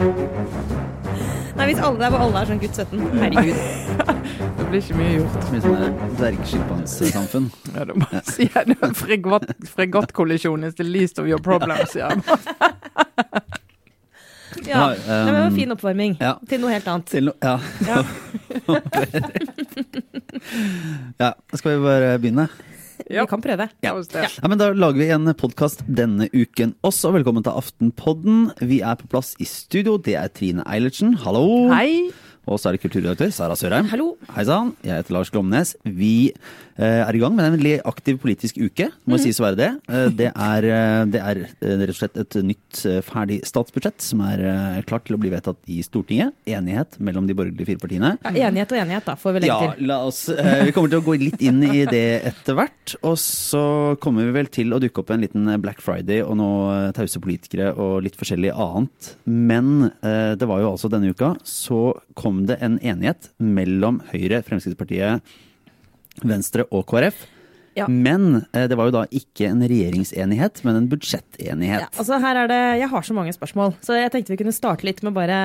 Nei, hvis alle der hvor alle er sånn gutt 17. Herregud. Det blir ikke mye gjort. Mye sånn dvergsjimpansesamfunn. Ja, da må si det. er fregattkollisjon is the least of your problems, ja. Ja. Nei, men det var um, fin oppvarming ja. til noe helt annet. Til no ja. Ja. ja. Skal vi bare begynne? Ja. Vi kan prøve. Ja. oss det. Ja, men Da lager vi en podkast denne uken også. Velkommen til Aftenpodden. Vi er på plass i studio. Det er Trine Eilertsen, hallo. Hei. Og så er det kulturredaktør Sara Sørheim. Hallo. Hei sann. Jeg heter Lars Glomnes. Vi er i gang med en veldig aktiv politisk uke, må mm. sies å være det. Eh, det, er, eh, det er eh, rett og slett et nytt eh, ferdig statsbudsjett som er eh, klart til å bli vedtatt i Stortinget. Enighet mellom de borgerlige fire partiene. Ja, enighet og enighet, da, får vi legge Ja, til. la oss, eh, vi kommer til å gå litt inn i det etter hvert. Og så kommer vi vel til å dukke opp en liten Black Friday og noe eh, tause politikere og litt forskjellig annet. Men eh, det var jo altså denne uka så kom det en enighet mellom Høyre, Fremskrittspartiet, Venstre og KrF. Ja. Men eh, det var jo da ikke en regjeringsenighet, men en budsjettenighet. Ja, altså her er det, Jeg har så mange spørsmål, så jeg tenkte vi kunne starte litt med bare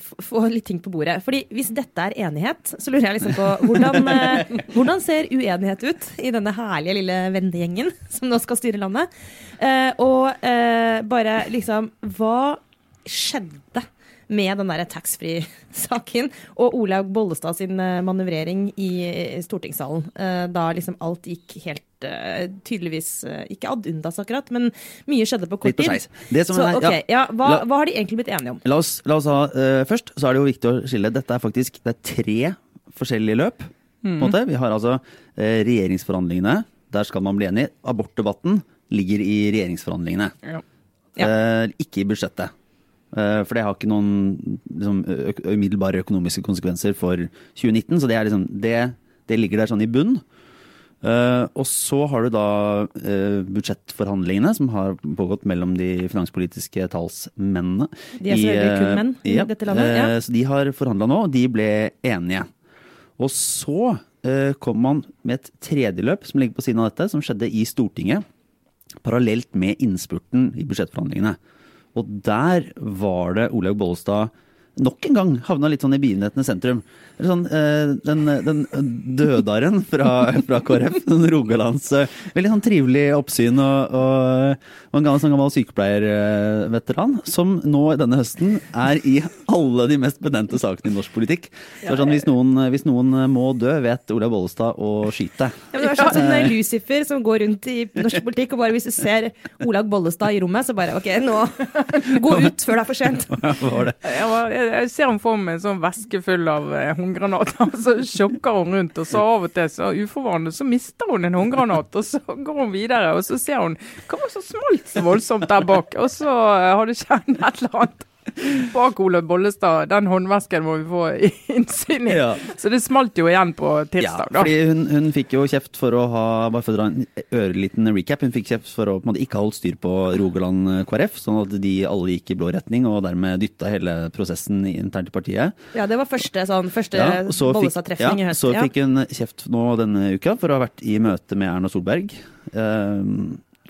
få litt ting på bordet. Fordi Hvis dette er enighet, så lurer jeg liksom på hvordan, eh, hvordan ser uenighet ut i denne herlige lille vennegjengen som nå skal styre landet? Eh, og eh, bare liksom Hva skjedde med den der taxfree-saken og Olaug Bollestad sin eh, manøvrering i stortingssalen? Eh, da liksom alt gikk helt eh, tydeligvis Ikke ad undas akkurat, men mye skjedde på kort tid. Så er- ja. ja, hva, hva har de egentlig blitt enige om? La oss, la oss ha, uh, Først så er det jo viktig å skille. Dette er faktisk det er tre forskjellige løp. På en måte. Vi har altså uh, regjeringsforhandlingene. Der skal man bli enig. Abortdebatten ligger i regjeringsforhandlingene. Ja. Ja. Uh, ikke i budsjettet. Eh, for det har ikke noen liksom, umiddelbare økonomiske konsekvenser for 2019. Så det, er liksom, det, det ligger der sånn i bunn. Uh, og så har du da uh, budsjettforhandlingene som har pågått mellom de finanspolitiske talsmennene. De er selvfølgelig kun eh, menn i ja, dette landet, ja. Uh, Så de har forhandla nå, og de ble enige. Og så kom man med et tredjeløp som ligger på siden av dette, som skjedde i Stortinget. Parallelt med innspurten i budsjettforhandlingene. Og der var det Olaug Bollestad nok en gang havna litt sånn i begivenhetenes sentrum. Sånn, eh, den, den dødaren fra, fra KrF, den Rogalands eh, Veldig sånn trivelig oppsyn og, og, og en gammel, sånn gammel sykepleierveteran, som nå denne høsten er i alle de mest benente sakene i norsk politikk. Så sånn, hvis, noen, hvis noen må dø, vet Olaug Bollestad å skyte. Ja, men det er sånn som eh, Lucifer som går rundt i norsk politikk, og bare hvis du ser Olaug Bollestad i rommet, så bare OK, nå gå ut før det er for sent. Hva var det? Jeg, var, jeg, ser henne for meg en sånn veske full av eh, håndgranater, og så sjokker hun rundt. Og så av og til, så uforvarende, så mister hun en håndgranat, og så går hun videre. Og så ser hun hva var det som smalt så voldsomt der bak, og så eh, har det skjedd et eller annet. Bak Olaug Bollestad, den håndvesken må vi få innsyn i. Ja. Så det smalt jo igjen på Ja, tirsdag, da. fordi hun, hun fikk jo kjeft for å ha bare for å dra en øreliten recap, hun fikk kjeft for å på en måte ikke ha holdt styr på Rogaland KrF, sånn at de alle gikk i blå retning og dermed dytta hele prosessen internt i partiet. Ja, det var første, sånn, første Ja, så Bollestad-trefning ja, i høst. så Ja. fikk hun kjeft nå denne uka for å ha vært i møte med Erna Solberg. eh,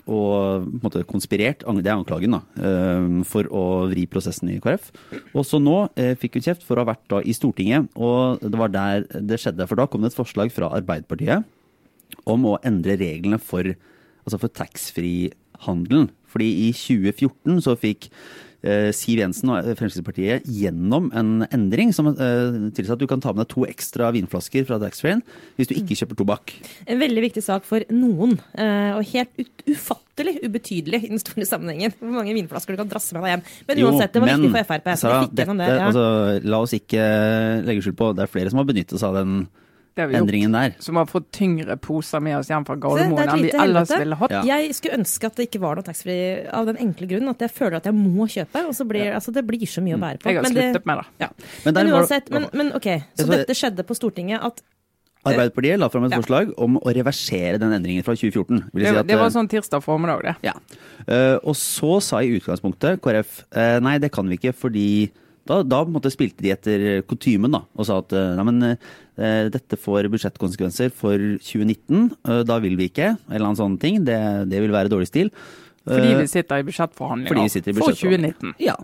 og på en måte konspirert, det er anklagen, da, eh, for å vri prosessen i KrF. Og så nå eh, fikk hun kjeft for å ha vært da i Stortinget, og det var der det skjedde. For da kom det et forslag fra Arbeiderpartiet om å endre reglene for, altså for taxfree-handelen. Fordi i 2014 så fikk Siv Jensen og Fremskrittspartiet gjennom en endring som tilsier at du kan ta med deg to ekstra vinflasker fra taxfree-en hvis du ikke kjøper tobakk. En veldig viktig sak for noen, eh, og helt ufattelig ubetydelig i den store sammenhengen. Hvor mange vinflasker du kan drasse med deg hjem. Men uansett, det var viktig for Frp. Sara, de fikk gjennom det. Ja. altså, la oss ikke legge skjul på det er flere som har benyttet seg av den Det har vi gjort. endringen der. Som har fått tyngre poser med oss hjem fra Gardermoen det er enn vi ellers helvete. ville hatt. Ja. Jeg skulle ønske at det ikke var noe taxfree av den enkle grunnen at jeg føler at jeg må kjøpe. Og så blir altså, det blir så mye å bære på. Jeg har Men det- sluttet med det. Ja. Men Men uansett, men, men OK. Så dette skjedde på Stortinget at Arbeiderpartiet la fram et Ja. forslag om å reversere den endringen fra 2014. Vil Det, si at, det var eh, sånn tirsdag formiddag, det. Ja. Eh, og så sa i utgangspunktet KrF eh, nei, det kan vi ikke, fordi da, da spilte de etter kutymen og sa at eh, nei, men eh, dette får budsjettkonsekvenser for 2019, eh, da vil vi ikke, eller annen sånne ting. Det, det vil være dårlig stil. Fordi vi sitter i budsjettforhandlinger sitter i for 2019. Ja.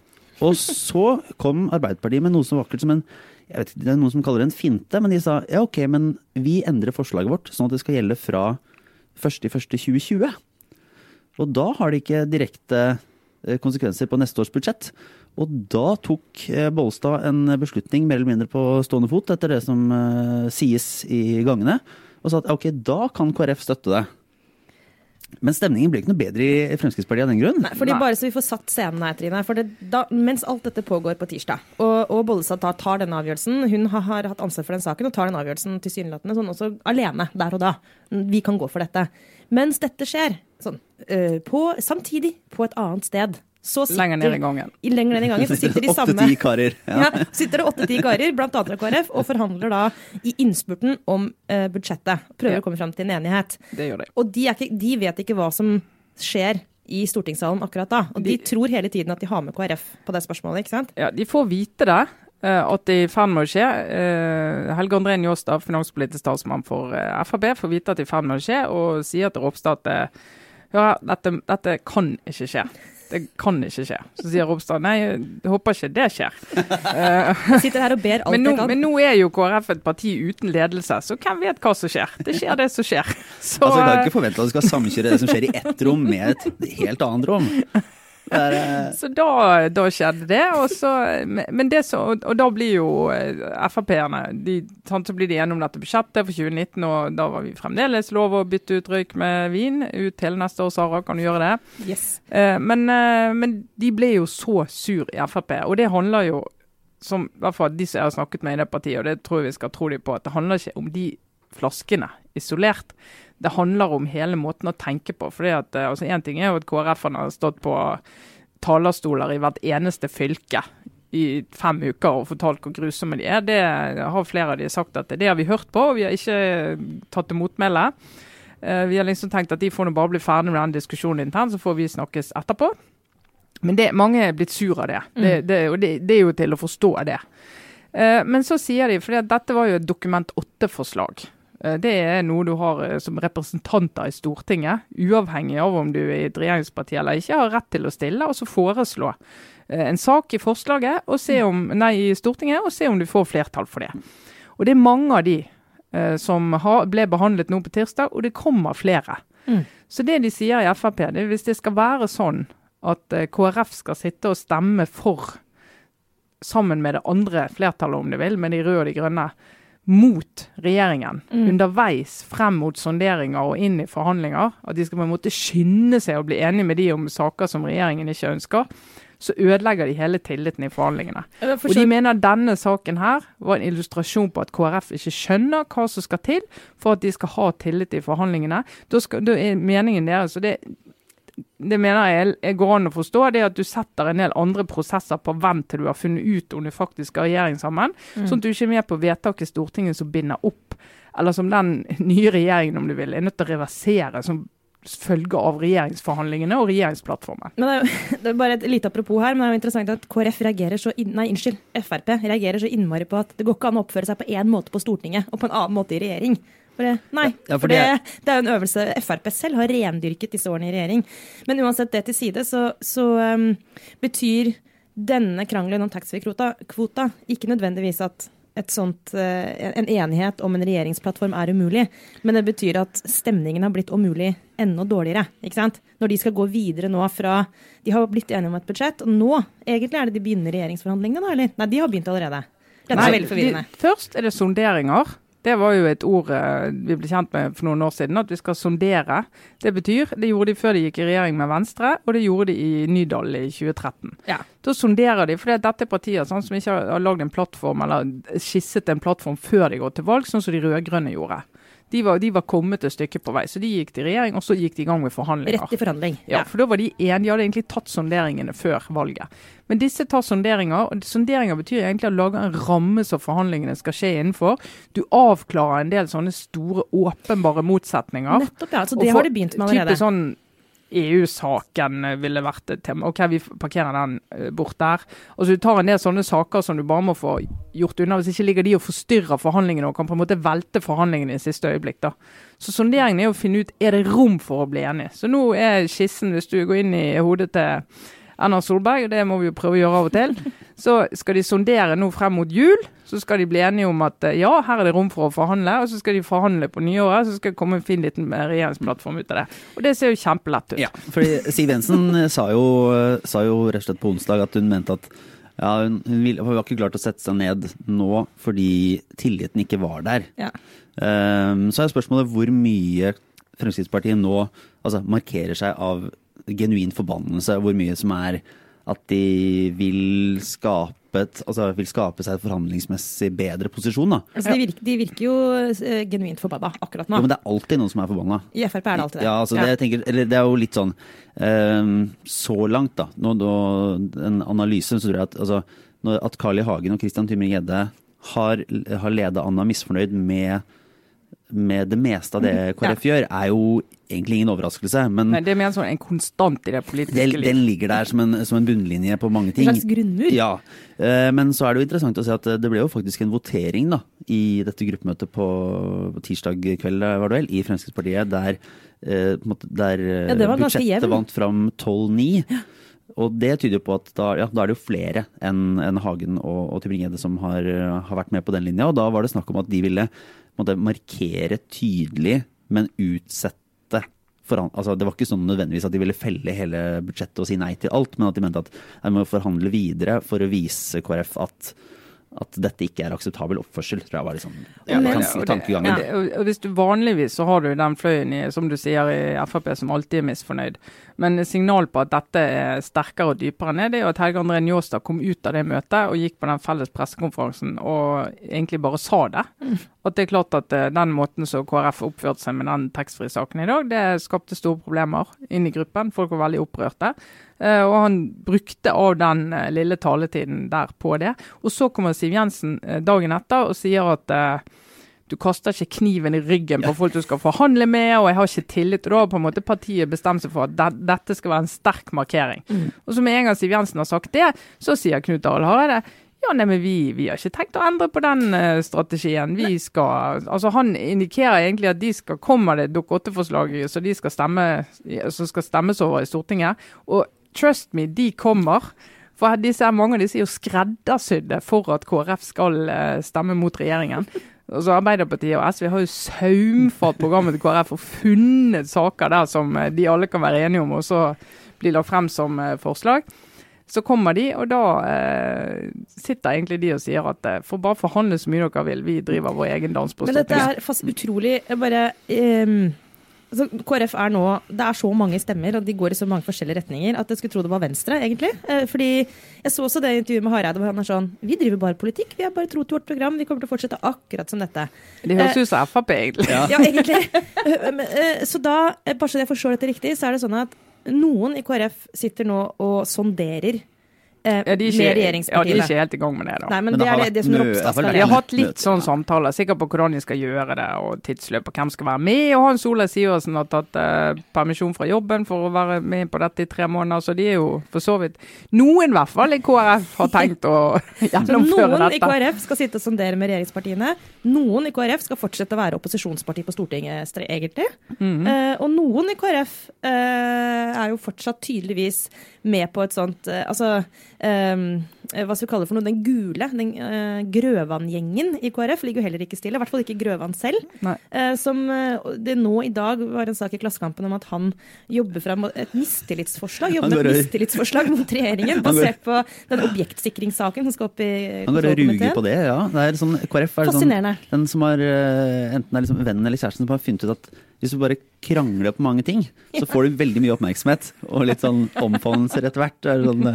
Og så kom Arbeiderpartiet med noe så vakkert som en jeg vet ikke, det er noen som kaller det en finte, men de sa ja ok, men vi endrer forslaget vårt sånn at det skal gjelde fra 1.1.2020. Og da har det ikke direkte konsekvenser på neste års budsjett. Og da tok eh, Bollestad en beslutning mer eller mindre på stående fot, etter det som uh, sies i gangene, og sa at ok, da kan KrF støtte det. Men stemningen ble ikke noe bedre i Fremskrittspartiet av den grunn. Nei, fordi Nei. bare så vi får satt scenen her, Trine. For det, da, mens alt dette pågår på tirsdag, og, og Bollestad tar, tar denne avgjørelsen Hun har, har hatt ansvar for den saken og tar den avgjørelsen tilsynelatende sånn også alene der og da. Vi kan gå for dette. Mens dette skjer, sånn, øh, på, samtidig på et annet sted så sitter, Lenger ned i gangen. I lenger ned i gangen så sitter de samme Åtte-ti karer. Ja. ja, sitter det åtte-ti karer, blant annet fra KrF, og forhandler da i innspurten om uh, budsjettet. Prøver Ja. å komme fram til en enighet. Det gjør de. Og de, ikke, de vet ikke hva som skjer i stortingssalen akkurat da. Og de, De- tror hele tiden at de har med KrF på det spørsmålet, ikke sant? Ja, De får vite det, eh, at det er i ferd med å skje. Eh, Helge André Njåstad, finanspolitisk talsmann for Frp, får vite at det er i ferd med å skje, og sier til Ropstad at ja, dette, dette kan ikke skje. Det kan ikke skje. Så sier Ropstad nei, jeg håper ikke det skjer. Eh, Jeg sitter her og ber alt men, nå, jeg kan. men nå er jo KrF et parti uten ledelse, så hvem vet hva som skjer? Det skjer det som skjer. Så, Altså, jeg kan eh, ikke forvente at du skal samkjøre det som skjer i ett rom med et helt annet rom. Det er, eh, Så da, da skjedde det. Og, så, men det så, og, og da blir jo eh, Frp-erne sant, Så blir de enige om dette budsjettet for 2019, og da var vi fremdeles lov å bytte ut røyk med vin. Ut hele neste år, Sara, kan du gjøre det? Yes. Eh, men, men de ble jo så sur i Frp, og det handler jo som i hvert fall de som jeg har snakket med i det partiet, og det tror jeg vi skal tro dem på, at det handler ikke om de flaskene isolert. Det handler om hele måten å tenke på. fordi at, eh, altså Én ting er jo at KrF-ene har stått på talerstoler i hvert eneste fylke i fem uker og fortalt hvor grusomme de er. Det har flere av de sagt at det har vi hørt på, og vi har ikke tatt til motmæle. Eh, Vi har liksom tenkt at de får nå bare bli ferdig med den diskusjonen internt, så får vi snakkes etterpå. Men det, mange er blitt sur av det, det, det, og det, det er jo til å forstå det. Eh, Men så sier de, for dette var jo et Dokument 8-forslag. Eh, Det er noe du har eh, som representanter i Stortinget, uavhengig av om du er i et regjeringsparti eller ikke, har rett til å stille og så foreslå eh, en sak i forslaget og se om, nei, i Stortinget og se om du får flertall for det. Og det er mange av de eh, som har, ble behandlet nå på tirsdag, og det kommer flere. Mm. Så det de sier i Frp, det er hvis det skal være sånn at eh, KrF skal sitte og stemme for, sammen med det andre flertallet om det vil, med de røde og de grønne, mot regjeringen Mm. underveis frem mot sonderinger og inn i forhandlinger, at de skal på en måte skynde seg å bli enige med de om saker som regjeringen ikke ønsker, så ødelegger de hele tilliten i forhandlingene. Og de mener denne saken her var en illustrasjon på at KrF ikke skjønner hva som skal til for at de skal ha tillit i forhandlingene. Da, skal, da er meningen deres, og det, det mener jeg jeg går an å forstå, det er at du setter en del andre prosesser på vent til du har funnet ut om du faktisk skal regjering sammen. Sånn at du ikke er med på vedtak i Stortinget som binder opp, eller som den nye regjeringen om du vil, er nødt til å reversere som følge av regjeringsforhandlingene og regjeringsplattformen. Men det er, jo, det er bare et lite apropos her, men det er jo interessant at KrF reagerer så inn, Nei, unnskyld, Frp reagerer så innmari på at det går ikke an å oppføre seg på én måte på Stortinget og på en annen måte i regjering. For det, nei, Ja, for for det, det er jo en øvelse Frp selv har rendyrket disse årene i regjering. Men uansett det til side, så, så um, betyr denne krangelen om taxfree-kvota ikke nødvendigvis at sånt, eh, en enighet om en regjeringsplattform er umulig, men det betyr at stemningen har blitt om mulig enda dårligere. ikke sant? Når de skal gå videre nå fra De har blitt enige om et budsjett, og nå egentlig er det de begynner regjeringsforhandlingene, da, eller? Nei, de har begynt allerede. Dette er veldig forvirrende. de- først er det sonderinger. Det var jo et ord eh, vi ble kjent med for noen år siden, at vi skal sondere. Det betyr, det gjorde de før de gikk i regjering med Venstre, og det gjorde de i Nydal i 2013. Ja. Da sonderer de, for dette er partier sånn, som ikke har, har lagd en plattform eller skisset en plattform før de går til valg, sånn som de rød-grønne gjorde. De var, de var kommet et stykke på vei, så de gikk til regjering, og så gikk de i gang med forhandlinger. Rett i forhandling. Ja, for da var de enige. De hadde egentlig tatt sonderingene før valget. Men disse tar sonderinger, og sonderinger betyr egentlig å lage en ramme som forhandlingene skal skje innenfor. Du avklarer en del sånne store, åpenbare motsetninger. Nettopp, ja. Så det for- har de begynt med Type Typisk sånn EU-saken ville vært et tema. OK, vi parkerer den eh, bort der. Altså Du tar en del sånne saker som du bare må få gjort unna. Hvis ikke ligger de og forstyrrer forhandlingene og kan på en måte velte forhandlingene i siste øyeblikk. da. Så sonderingen er å finne ut er det rom for å bli enig. Så nå er skissen, hvis du går inn i hodet til Erna Solberg, og det må vi jo prøve å gjøre av og til. Så skal de sondere nå frem mot jul. Så skal de bli enige om at ja, her er det rom for å forhandle. Og så skal de forhandle på nyåret, så skal det komme en fin liten regjeringsplattform ut av det. Og det ser jo kjempelett ut. Ja, fordi Siv Jensen sa jo, sa jo rett og slett på onsdag at hun mente at ja, hun, hun, vil, hun var ikke klart å sette seg ned nå fordi tilliten ikke var der. Ja. Um, så er spørsmålet hvor mye Fremskrittspartiet nå altså, markerer seg av genuin forbannelse. Hvor mye som er at de vil skape, et, altså, vil skape seg et forhandlingsmessig bedre posisjon. Da. Altså, de, virker, de virker jo uh, genuint forbanna akkurat nå. Jo, men det er alltid noen som er forbanna. I Frp er det alltid det. Ja, altså, det, tenker, eller, det er jo litt sånn um, Så langt, da. Nå, nå, en analyse så tror jeg at, altså, at Carl I. Hagen og Christian Tymring-Gjedde har, har leda Anna misfornøyd med med det meste av det KrF ja. gjør, er jo egentlig ingen overraskelse. Men Nei, det er mer sånn en konstant i det politiske den, liv. Den ligger der som en, som en, bunnlinje på mange ting. En slags grunnmur. Ja. Men så er det jo interessant å se at det ble jo faktisk en votering da, i dette gruppemøtet på, på tirsdag kveld, var det vel, i Fremskrittspartiet, der, der ja, budsjettet vant fram 12-9. Ja. Og det tyder jo på at da, ja, da er det jo flere enn en Hagen og, og Tybring-Gjedde som har, har, vært med på den linja. Og da var det snakk om at de ville måtte markere tydelig, men utsette altså, Det var ikke sånn nødvendigvis at de ville felle hele budsjettet og si nei til alt, men at de mente at de må forhandle videre for å vise KrF at at dette ikke er akseptabel oppførsel, tror jeg var liksom, ja, det, ja, tankegangen. Ja. Og hvis du Vanligvis så har du den fløyen i, som du sier, i Frp som alltid er misfornøyd. Men signal på at dette er sterkere og dypere ned, det er jo at Helge André Njåstad kom ut av det møtet og gikk på den felles pressekonferansen og egentlig bare sa det. Mm. At det er klart at uh, den måten som KrF oppførte seg med den taxfree-saken i dag, det skapte store problemer inn i gruppen. Folk var veldig opprørte. Uh, og han brukte av den uh, lille taletiden der på det. Og så kommer Siv Jensen dagen etter og sier at du kaster ikke kniven i ryggen på folk du skal forhandle med, og jeg har ikke tillit. Og da har på en måte partiet bestemt seg for at det, dette skal være en sterk markering. Mm. Og så med en gang Siv Jensen har sagt det, så sier Knut Arild Hareide ja, nei, men vi, vi, har ikke tenkt å endre på den uh, strategien. Vi skal, altså Han indikerer egentlig at de skal komme det Dokument 8-forslaget som de skal stemme, som skal stemmes over i Stortinget. Og trust me, de kommer. For disse, mange av disse er jo skreddersydde for at KrF skal uh, stemme mot regjeringen. Altså Arbeiderpartiet og SV har jo saumfart programmet til KrF og funnet saker der som eh, de alle kan være enige om, og så blir lagt frem som eh, forslag. Så kommer de, og da eh, sitter egentlig de og sier at eh, får bare forhandle så mye dere vil, vi driver vår egen dans på Stortinget. Men dette er fast utrolig jeg bare... Um Altså, KrF er nå Det er så mange stemmer, og de går i så mange forskjellige retninger, at jeg skulle tro det var Venstre, egentlig. Eh, fordi jeg så også det intervjuet med Hareide hvor han er sånn Vi driver bare politikk, vi har bare tro til vårt program, vi kommer til å fortsette akkurat som dette. Det høres ut som Frp, egentlig. Ja. ja, egentlig. Eh, så da, eh, bare så jeg forstår dette riktig, så er det sånn at noen i KrF sitter nå og sonderer eh, ja, de ikke, med regjeringspartiene. Ja, de er ikke helt i gang med det, da. Nei, men, men det, det, er det, det som Ropstad skal De har hatt litt sånn samtaler, sikkert på hvordan de skal gjøre det, og tidsløp, og hvem skal være med. Og Hans Olav Sivertsen har tatt eh, permisjon fra jobben for å være med på dette i tre måneder, så de er jo for så vidt Noen, i hvert fall, i KrF har tenkt å gjennomføre noen dette. Noen i KrF skal sitte og sondere med regjeringspartiene. Noen i KrF skal fortsette å være opposisjonsparti på Stortinget, egentlig. Mm -hmm. eh, og noen i KrF uh, er jo fortsatt tydeligvis med på et sånt Altså um, hva skal vi kalle det for noe, den gule, den uh, Grøvan-gjengen i KrF ligger jo heller ikke stille. I hvert fall ikke Grøvan selv. Uh, som uh, det nå i dag var en sak i Klassekampen om at han jobber fram et mistillitsforslag jobber med et mistillitsforslag mot regjeringen, basert på den objektsikringssaken som skal opp i Han går og ruger på det, ja. Det er sånn, KrF er sånn, den som har enten er liksom vennen eller kjæresten som har funnet ut at hvis du bare krangler på mange ting, så får du veldig mye oppmerksomhet. Og litt sånn omfavnelser etter hvert. Det er sånn,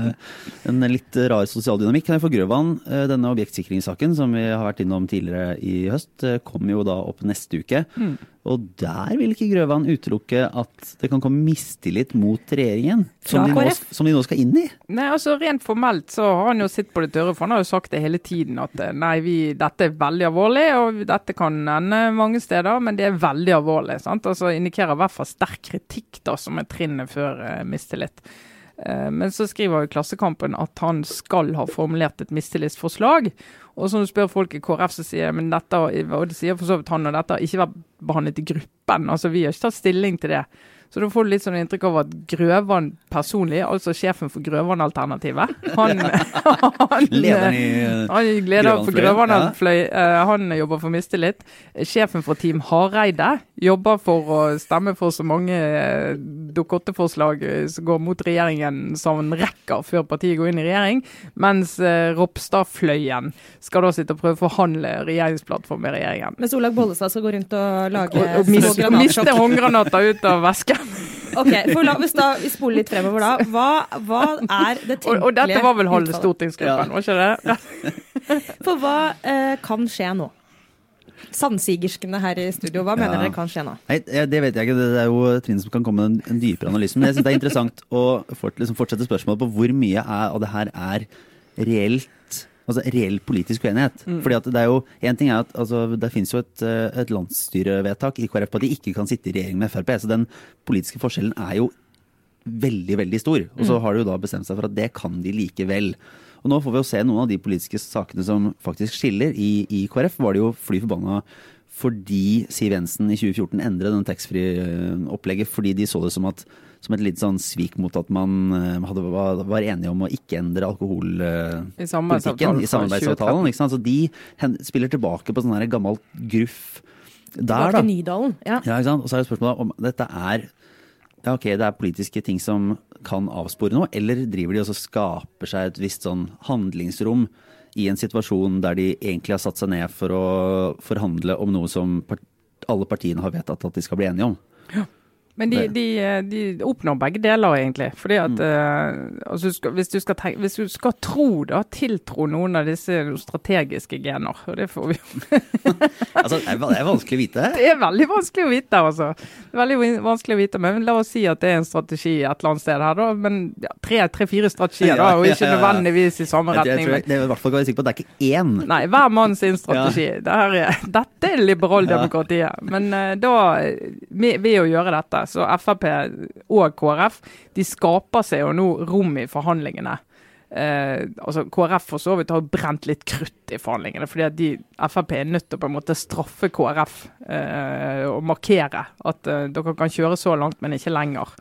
en litt rar sosial dynamikk. For Grøvan, eh, denne objektsikringssaken som vi har vært innom tidligere i høst, kom kommer jo da opp neste uke. Mm. Og der vil ikke Grøvan utelukke at det kan komme mistillit mot regjeringen, som, de nå, som de nå, skal inn i? Nei, altså Rent formelt så har han jo sittet på det tørre, for han har jo sagt det hele tiden at eh, nei, vi, dette er veldig alvorlig, og dette kan ende mange steder, men det er veldig alvorlig. sant? Altså Indikerer i hvert fall sterk kritikk da, som er trinnet før uh, mistillit. Eh, men så skriver jo Klassekampen at han skal ha formulert et mistillitsforslag. Og så spør folk i KrF, så sier men dette, og det sier for så vidt han, og dette har ikke vært behandlet i gruppen. Altså Vi har ikke tatt stilling til det. Så da får du litt sånn inntrykk av at Grøvan personlig, altså sjefen for Grøvan-alternativet Han, han, Lederen i han leder for Grøvan eh, Han jobber for mistillit. Sjefen for Team Hareide jobber for å stemme for så mange eh, Dokument 8-forslag eh, som går mot regjeringen som en rekker før partiet går inn i regjering. Mens eh, Ropstad-fløyen skal da sitte og prøve å forhandle regjeringsplattform med regjeringen. Mens Olaug Bollestad skal gå rundt og lage Og, og og, miste håndgranater ut av vesken. Ok, for la oss da vi spoler litt fremover da. Hva, hva er det tenkelige Og, og dette var vel halve stortingsgruppen, var ikke det? For hva eh, kan skje nå? Sandsigerskene her i studio, hva mener Ja. dere kan skje nå? Nei, det vet jeg ikke. Det er jo Trine som kan komme med en, dypere analyse. Men jeg synes det er interessant å fort, liksom fortsette spørsmålet på hvor mye er, av det her er reelt Altså reell politisk uenighet. Fordi at det er jo, en ting er at altså, Det finnes jo et, eh, et landsstyrevedtak i KrF på at de ikke kan sitte i regjering med Frp. Så den politiske forskjellen er jo veldig, veldig stor. Og så har de jo da bestemt seg for at det kan de likevel. Og nå får vi jo se noen av de politiske sakene som faktisk skiller. I, i KrF var det jo fly forbanna fordi Siv Jensen i 2014 endret den taxfree-opplegget fordi de så det som, at, som et litt sånn svik mot at man eh, hadde, var, var enige om å ikke endre alkoholpolitikken I samarbeidsavtalen i samarbeidsavtalen. Så de hen, spiller tilbake på sånn gammelt gruff der, da. Nydalen. Ja. Ja? Og så er det spørsmålet om dette er ja, ok, det er politiske ting som kan avspore noe, eller driver de og skaper seg et visst sånn handlingsrom i en situasjon der de egentlig har satt seg ned for å forhandle om noe som alle partiene har vedtatt at de skal bli enige om? Men de, de, de oppnår begge deler, egentlig. Fordi Mm. at eh, altså, hvis, du skal tenke, hvis du skal tro, da, tiltro noen av disse strategiske gener, og det får vi jo Altså, det er vanskelig å vite. Det er veldig vanskelig å vite, altså. Det er veldig vanskelig å vite, men La oss si at det er en strategi et eller annet sted her, da. Men ja, tre-fire strategier, da, og ikke ja, ja. nødvendigvis i samme Jeg, jeg, retning. tror, men- det er i hvert fall kan sikker på at det er ikke én. Nei, hver mann sin strategi. Det her er, dette er liberaldemokratiet. Men uh, da, med, ved å gjøre dette, så Frp og KrF, de skaper seg jo nå rom i forhandlingene. Eh, altså KrF for så vidt har brent litt krutt i forhandlingene, fordi at de, Frp er nødt til å på en måte straffe KrF eh, og markere at eh, dere kan kjøre så langt, men ikke lenger.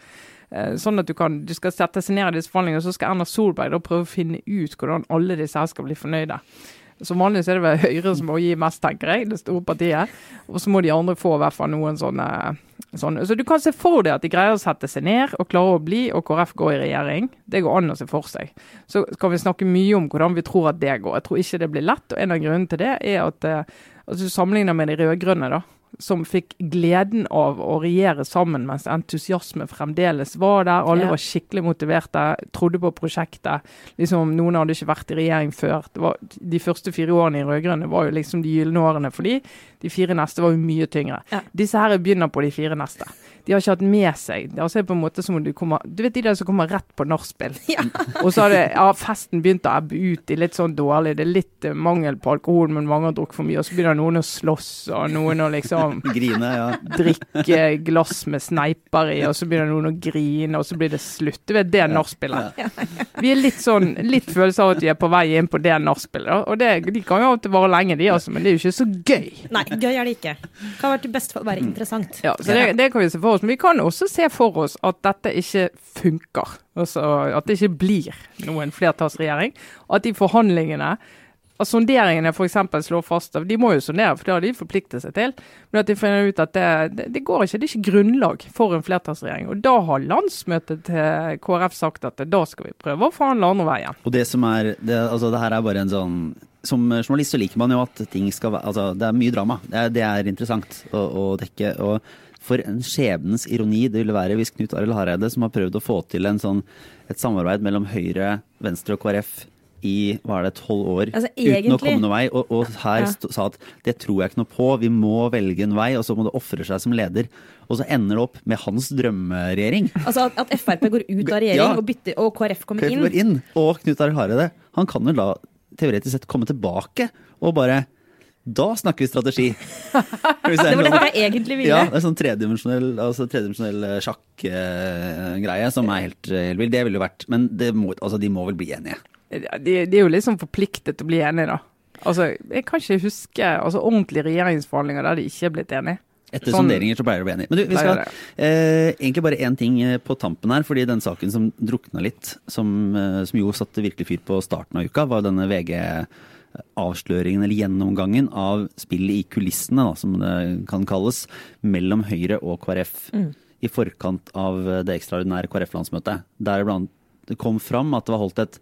Eh, Sånn at du, kan, du skal sette seg ned i disse forhandlingene, og så skal Erna Solberg da prøve å finne ut hvordan alle disse her skal bli fornøyde. Som vanlig er det vel Høyre som må gi mest, tenker jeg, det store partiet. Og så må de andre få i hvert fall noen sånne, sånne. Så du kan se for deg at de greier å sette seg ned og klare å bli, og KrF går i regjering. Det går an å se for seg. Så kan vi snakke mye om hvordan vi tror at det går. Jeg tror ikke det blir lett, og en av grunnene til det er at eh, altså, du med de rød-grønne, da som fikk gleden av å regjere sammen mens entusiasme fremdeles var der. Alle Ja. var skikkelig motiverte, trodde på prosjektet. Liksom, noen hadde ikke vært i regjering før. Det var, de første fire årene i rød-grønne var jo liksom de gylne årene for de. De fire neste var jo mye tyngre. Ja. Disse her begynner på de fire neste. De har ikke hatt med seg altså det er på en måte som om du kommer Du vet de der som kommer rett på nachspiel? Ja. Og så har det, ja, festen begynt å ebbe ut i litt sånn dårlig. Det er litt uh, mangel på alkohol, men mange har drukket for mye. Og så begynner noen å slåss, og noen å liksom Grine, ja. drikke glass med sneiper i, og så begynner noen å grine, og så blir det slutt. Det er det nachspielet. Vi er litt sånn, litt følelse av at vi er på vei inn på det nachspielet. Og det, de kan jo alltid og vare lenge, de altså, men det er jo ikke så gøy. Nei, gøy er det ikke. Det Kan være til beste å være interessant. Ja, så det, det kan vi se for oss. Men vi kan også se for oss at dette ikke funker. Altså at det ikke blir noen flertallsregjering. At de forhandlingene at sonderingene f.eks. slår fast De må jo sondere, for det har de forpliktet seg til. Men at de finner ut at det, det, det går ikke. Det er ikke grunnlag for en flertallsregjering. Og da har landsmøtet til KrF sagt at da skal vi prøve å forhandle andre veien. Og det som er det, altså det her er bare en sånn Som journalist så liker man jo at ting skal være Altså, det er mye drama. Det er, det er interessant å, å dekke. Og for en skjebnens ironi det ville være hvis Knut Arild Hareide, som har prøvd å få til sånn, et samarbeid mellom Høyre, Venstre og KrF i hva er det, tolv år Altså, uten å komme noen vei, og, og her Ja. sa at det tror jeg ikke noe på, vi må velge en vei, og så må det ofre seg som leder. Og så ender det opp med hans drømmeregjering. Altså at, at Frp går ut av regjering Ja. og, bytter, og KrF kommer KrF inn. går inn. Og Knut Arild Hareide, han kan jo da teoretisk sett komme tilbake og bare Da snakker vi strategi! Det var det jeg egentlig ville. Ja, det er sånn tredimensjonell altså tredimensjonell sjakk-greie som er helt, eh, helt vill. Det ville jo vært Men det må, altså, de må vel bli enige. De, de er jo liksom forpliktet til å bli enige, da. Altså, Jeg kan ikke huske altså, ordentlige regjeringsforhandlinger der de ikke er blitt enige. Etter Sånn- sonderinger så pleier det å bli enig. Men du, vi skal eh, egentlig bare én ting eh, på tampen her. fordi den saken som drukna litt, som, eh, som jo satte virkelig fyr på starten av uka, var denne VG-avsløringen eller gjennomgangen av spillet i kulissene, da, som det kan kalles, mellom Høyre og KrF. I forkant av det ekstraordinære KrF-landsmøtet. Der blant det kom fram at det var holdt et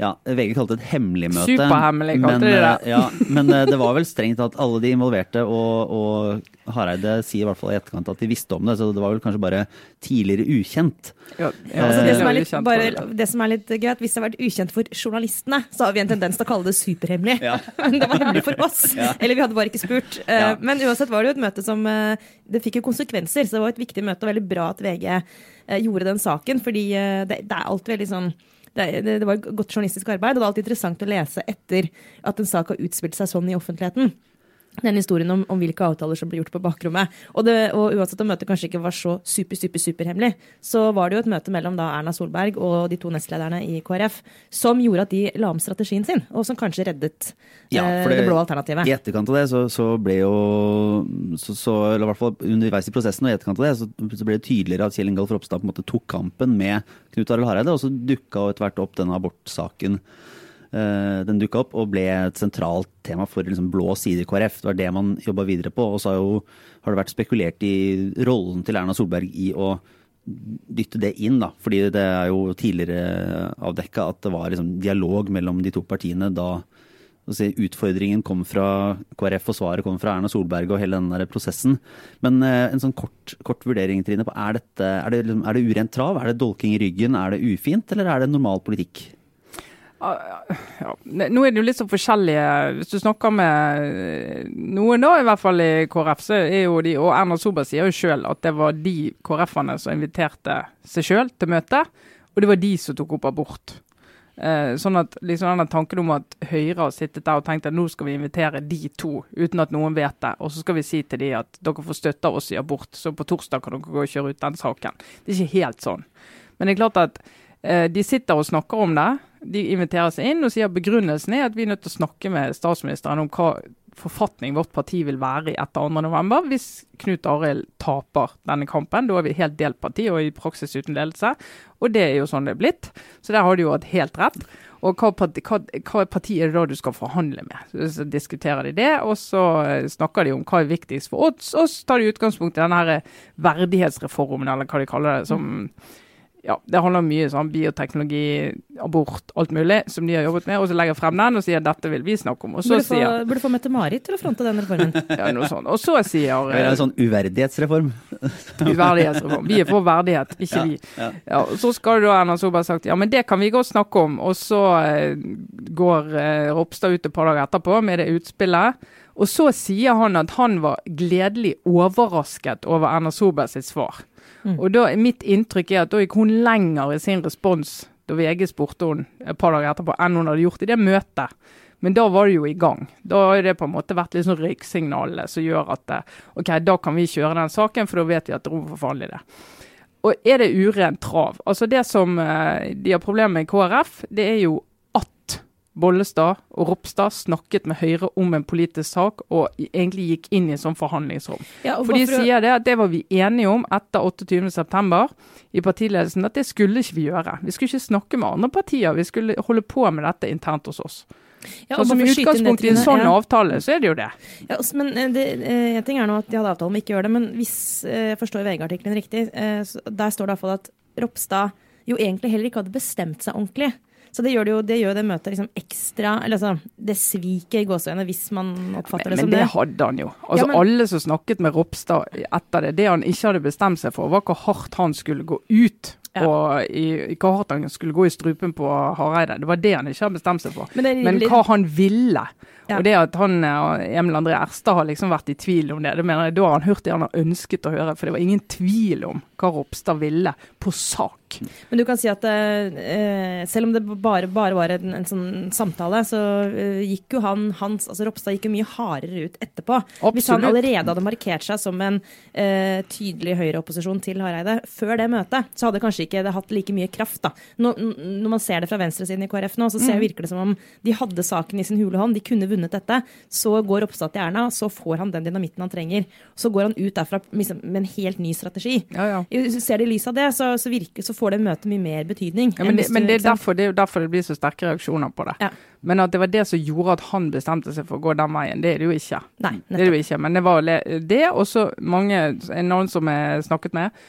ja, VG kalte det et hemmelig møte. Superhemmelig kalte men, de det. eh, Ja, men eh, det var vel strengt at alle de involverte, og, og Hareide sier i hvert fall i etterkant at de visste om det, så det var vel kanskje bare tidligere ukjent. Ja, Altså det, som er litt, bare, det. det som er litt gøy, at hvis det har vært ukjent for journalistene, så har vi en tendens til å kalle det superhemmelig. Ja. Men det var hemmelig for oss. Eller vi hadde bare ikke spurt. Eh, Ja. Men uansett var det jo et møte som Det fikk jo konsekvenser, så det var et viktig møte, og veldig bra at VG gjorde den saken. Fordi det, det er alltid veldig sånn det, det, det var godt journalistisk arbeid, og det er alltid interessant å lese etter at en sak har utspilt seg sånn i offentligheten. Den historien om, om hvilke avtaler som ble gjort på bakrommet. Og, det, og uansett om møtet kanskje ikke var så super, super, superhemmelig, så var det jo et møte mellom da Erna Solberg og de to nestlederne i KrF som gjorde at de la om strategien sin, og som kanskje reddet Ja, eh, det, det- blå alternativet. I etterkant av det så, så ble jo så, så, Eller i hvert fall underveis i prosessen og i etterkant av det, så, så ble det tydeligere at Kjell Ingolf Ropstad på en måte tok kampen med Knut Arild Hareide, og så dukka etter hvert opp denne abortsaken. Eh, den dukka opp og ble et sentralt tema for liksom blå side i KrF. Det var det man jobba videre på. Og så har, jo, har det vært spekulert i rollen til Erna Solberg i å dytte det inn, da. Fordi det er jo tidligere avdekka at det var liksom dialog mellom de to partiene da si, utfordringen kom fra KrF og svaret kom fra Erna Solberg og hele den der prosessen. Men eh, en sånn kort, kort vurdering, Trine, på er, dette, er, det, er det urent trav? Er det dolking i ryggen? Er det ufint, eller er det normal politikk? Ja, nå er det jo litt så forskjellige Hvis du snakker med eh, noen, da, i hvert fall i KrF, så er jo de Og Erna Solberg sier jo sjøl at det var de KrF-ene som inviterte seg sjøl til møte, og det var de som tok opp abort. Eh, sånn at liksom denne tanken om at Høyre har sittet der og tenkt at nå skal vi invitere de to uten at noen vet det, og så skal vi si til de at dere får støtte av oss i abort, så på torsdag kan dere gå og kjøre ut den saken. Det er ikke helt sånn. Men det er klart at de sitter og snakker om det. De inviterer seg inn og sier begrunnelsen er at vi er nødt til å snakke med statsministeren om hva forfatning vårt parti vil være i etter 2.11. hvis Knut Arild taper denne kampen. Da er vi helt delt parti og i praksis uten ledelse. Og det er jo sånn det er blitt. Så der har de jo hatt helt rett. Og hva parti, hva, hva parti er det da du skal forhandle med? Så diskuterer de det, og så eh, snakker de om hva er viktigst for oss. Og så tar de utgangspunkt i denne verdighetsreformen, eller hva de kaller det. som ja, Det handler om mye sånn bioteknologi, abort, alt mulig som de har jobbet med. Og så legger jeg frem den og sier dette vil vi snakke om. Og så Burde få, sier burde få Mette-Marit til å fronte den reformen. ja, noe sånt. Og så sier Det er en sånn uverdighetsreform? uverdighetsreform. Vi er for verdighet, ikke vi. Ja. Ja, så skal da Erna Solberg sagt ja, men det kan vi godt snakke om. Og så eh, går eh, Ropstad ut et par dager etterpå med det utspillet. Og så sier han at han var gledelig overrasket over Erna Solberg sitt svar. Og da Mitt inntrykk er at da gikk hun lenger i sin respons da VG spurte hun et par dager etterpå, enn hun hadde gjort i det møtet. Men da var det jo i gang. Da har det på en måte vært litt sånn røyksignalene som gjør at eh, ok, da kan vi kjøre den saken, for da vet vi at det er rom for forhandling i det. Og er det urent trav? Altså Det som eh, de har problemer med i KrF, det er jo Bollestad og Ropstad snakket med Høyre om en politisk sak, og egentlig gikk inn i en sånn forhandlingsrom. Ja, For de sier det at det var vi enige om etter 28.9. i partiledelsen, at det skulle ikke vi gjøre. Vi skulle ikke snakke med andre partier, vi skulle holde på med dette internt hos oss. ja, Så som utgangspunkt i en sånn ja. avtale, så er det jo det. Ja, også- men eh, det, eh, En ting er nå at de hadde avtale om ikke å gjøre det, men hvis eh, jeg forstår VG-artikkelen riktig, der står det iallfall at Ropstad jo egentlig heller ikke hadde bestemt seg ordentlig. Så det gjør det jo det, gjør det møtet liksom ekstra Eller altså, det sviker i gåseøynene, hvis man oppfatter det Men som det Men det. hadde han jo. Altså Ja, men- Alle som snakket med Ropstad etter det, det han ikke hadde bestemt seg for, var hvor hardt han skulle gå ut. Ja. Og i, hvor hardt han skulle gå i strupen på Hareide. Det var det han ikke hadde bestemt seg for. Men det Men hva han ville. Ja. Og det at han, og Emil André Erstad har liksom vært i tvil om det, det mener jeg, da har han hørt det han har ønsket å høre. For det var ingen tvil om hva Ropstad ville på sak. Nok. Men du kan si at eh, selv om det bare, bare var en, en, sånn samtale, så eh, gikk jo han, Hans, altså Ropstad gikk jo mye hardere ut etterpå. Absolutt. Hvis han allerede hadde markert seg som en eh, tydelig høyreopposisjon til Hareide før det møtet, så hadde kanskje ikke det hatt like mye kraft. da. Når, når man ser det fra venstresiden i KrF nå, så ser, Mm. virker det som om de hadde saken i sin hule hånd, de kunne vunnet dette. Så går Ropstad til Erna, så får han den dynamitten han trenger. Så går han ut derfra liksom, med en helt ny strategi. Ja, ja. Ser det i lys av det, så, så, virker, så får det møtet mye mer betydning. Ja, men, det, men det, er derfor, det er jo derfor det blir så sterke reaksjoner på det. Ja. Men at det var det som gjorde at han bestemte seg for å gå den veien, det er det jo ikke. Nei, Det er det jo ikke, men det var det, og så mange, noen som jeg snakket med,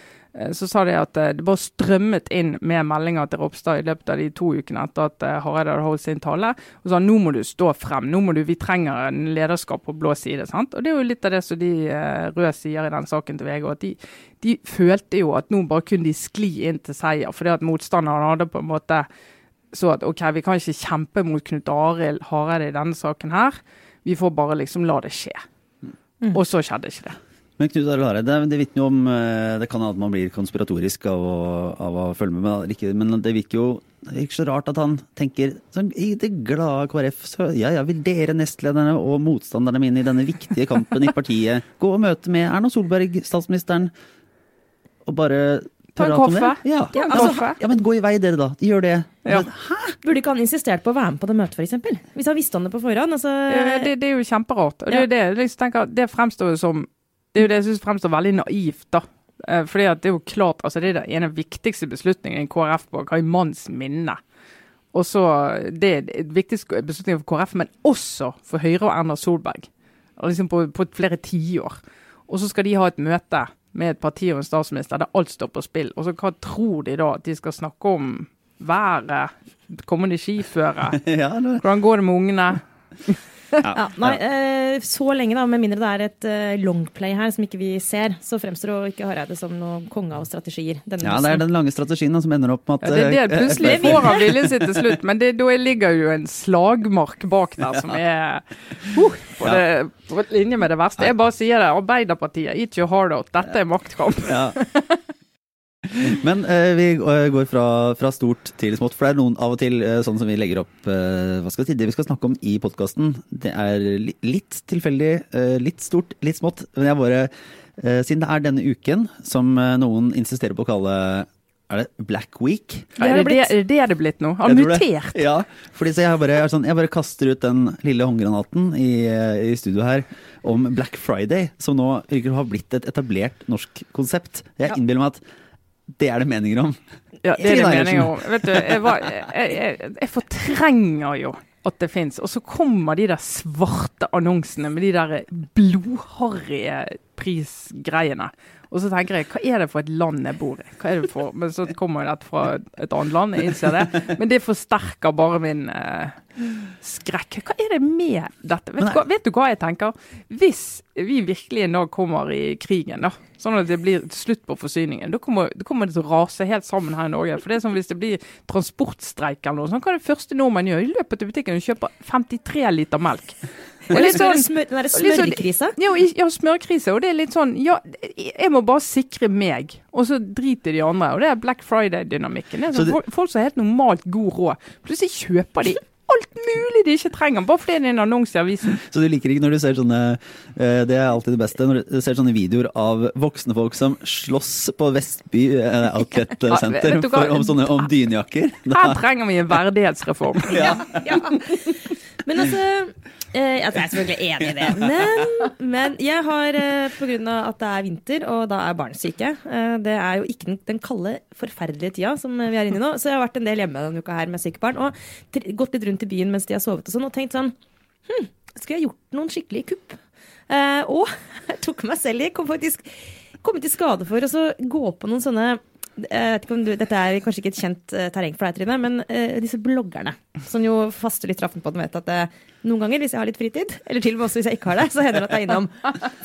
så sa de at eh, det bare strømmet inn med meldinger til Ropstad i løpet av de to ukene etter at eh, Hareide hadde holdt sin tale. Og sa nå må du stå frem, nå må du, vi trenger en lederskap på blå side. sant? Og det er jo litt av det som de eh, røde sier i den saken til VG. at de, de følte jo at nå bare kunne de skli inn til seier, fordi at motstanderen hadde på en måte så at OK, vi kan ikke kjempe mot Knut Arild Hareide i denne saken her. Vi får bare liksom la det skje. Og så skjedde ikke det. Men Knut Arild Hareide, det vitner jo om eh, Det kan hende at man blir konspiratorisk av å, av å følge med, men det virker jo det virker så rart at han tenker sånn, i det glade KrF så ja, ja, vil dere nestlederne og motstanderne mine i denne viktige kampen i partiet gå og møte med Erna Solberg, statsministeren, og bare Ta en kaffe. det? Ja. Altså, ja, men gå i vei dere, da. Gjør det. Ja. Burde ikke han insistert på å være med på det møtet, f.eks.? Hvis han visste om det på forhånd? Altså, Det, det er jo kjemperart. Og det, ja. det, liksom tenker, det fremstår jo som Det er jo det jeg syns fremstår veldig naivt, da. Eh, Fordi at det er jo klart, altså det er den ene viktigste beslutningen i KrF på hva i manns minne. Og så, Det er en viktig beslutning for KrF, men også for Høyre og Erna Solberg. Liksom på, på flere tiår. Og så skal de ha et møte med et parti og en statsminister der alt står på spill. Og så hva tror de da? At de skal snakke om været, kommende skiføre? Hvordan går det med ungene? Ja, nei, eh, så lenge, da, med mindre det er et eh, longplay her som ikke vi ser, så fremstår jo ikke Hareide som noen konge av strategier. Denne ja, det er den lange strategien da, som ender opp med at Ja, det er det eh, plutselig får han viljen sin til slutt, men det, da ligger jo en slagmark bak der som er uh, på, det, på linje med det verste. Jeg bare sier det. Arbeiderpartiet, eat your heart out. Dette er maktkamp. Ja. Men eh, vi eh, går fra, fra stort til smått, for det er noen av og til eh, sånn som vi legger opp eh, hva skal vi si, Det vi skal snakke om i podkasten, det er li litt tilfeldig, eh, litt stort, litt smått. Men jeg bare eh, Siden det er denne uken som noen insisterer på å kalle er det Black Week? Det Er det det blitt. det, det er det blitt nå? Har Jeg tror det. mutert? Ja, fordi så jeg bare, jeg sånn, jeg bare kaster ut den lille håndgranaten i, i studio her om Black Friday, som nå virker å ha blitt et etablert norsk konsept. Jeg innbiller meg at det er det meninger om. Ja, det er det Trine meningen om. Vet du, jeg, var, jeg, jeg, jeg fortrenger jo at det fins. Og så kommer de der svarte annonsene med de der blodharrige prisgreiene. Og så tenker jeg, hva er det for et land jeg bor i? Hva er det for? Men så kommer jo dette fra et annet land, jeg innser det. Men det forsterker bare min eh, skrekk. Hva er det med dette? Vet du, hva, vet du hva jeg tenker? Hvis vi virkelig en dag kommer i krigen, da, sånn at det blir slutt på forsyningen, da kommer, da kommer det til å rase helt sammen her i Norge. For det er som hvis det blir transportstreik eller noe sånt, hva er det første nordmenn gjør? De løper til butikken og kjøper 53 liter melk. Og litt det sånn- den derre sånn- smørkrisa. ja, ja, smørkrise. Og det er litt sånn Ja, jeg må bare sikre meg, og så driter de andre. Og det er Black Friday-dynamikken. Det er Så sånn, Folk som har helt normalt god råd, plutselig kjøper de alt mulig de ikke trenger, bare fordi det er en annonse i avisen. Så du liker ikke når du ser sånne eh, Det er alltid det beste, når du ser sånne videoer av voksne folk som slåss på Vestby eh, Outlet Ja, Center ja, for, om, sånne, om dynjakker. Her trenger vi en verdighetsreform. Ja. Men altså eh, Jeg er selvfølgelig enig i det. Men, men jeg har, eh, på grunn av at det er vinter, og da er barn syke eh, Det er jo ikke den, den kalde, forferdelige tida som vi er inne i nå. Så jeg har vært en del hjemme denne uka her med syke barn. Og gått litt rundt i byen mens de har sovet og sånn, og tenkt sånn Hm, skulle jeg gjort noen skikkelige kupp? Eh, og jeg tok meg selv i. Kom faktisk kommet i skade for å gå på noen sånne om du, Dette er kanskje ikke et kjent eh, terreng for deg, Trine, men uh, disse bloggerne, som jo faste traffen på den, vet at uh, noen ganger hvis jeg har litt fritid, eller til og med også hvis jeg ikke har det, så hender det at jeg er innom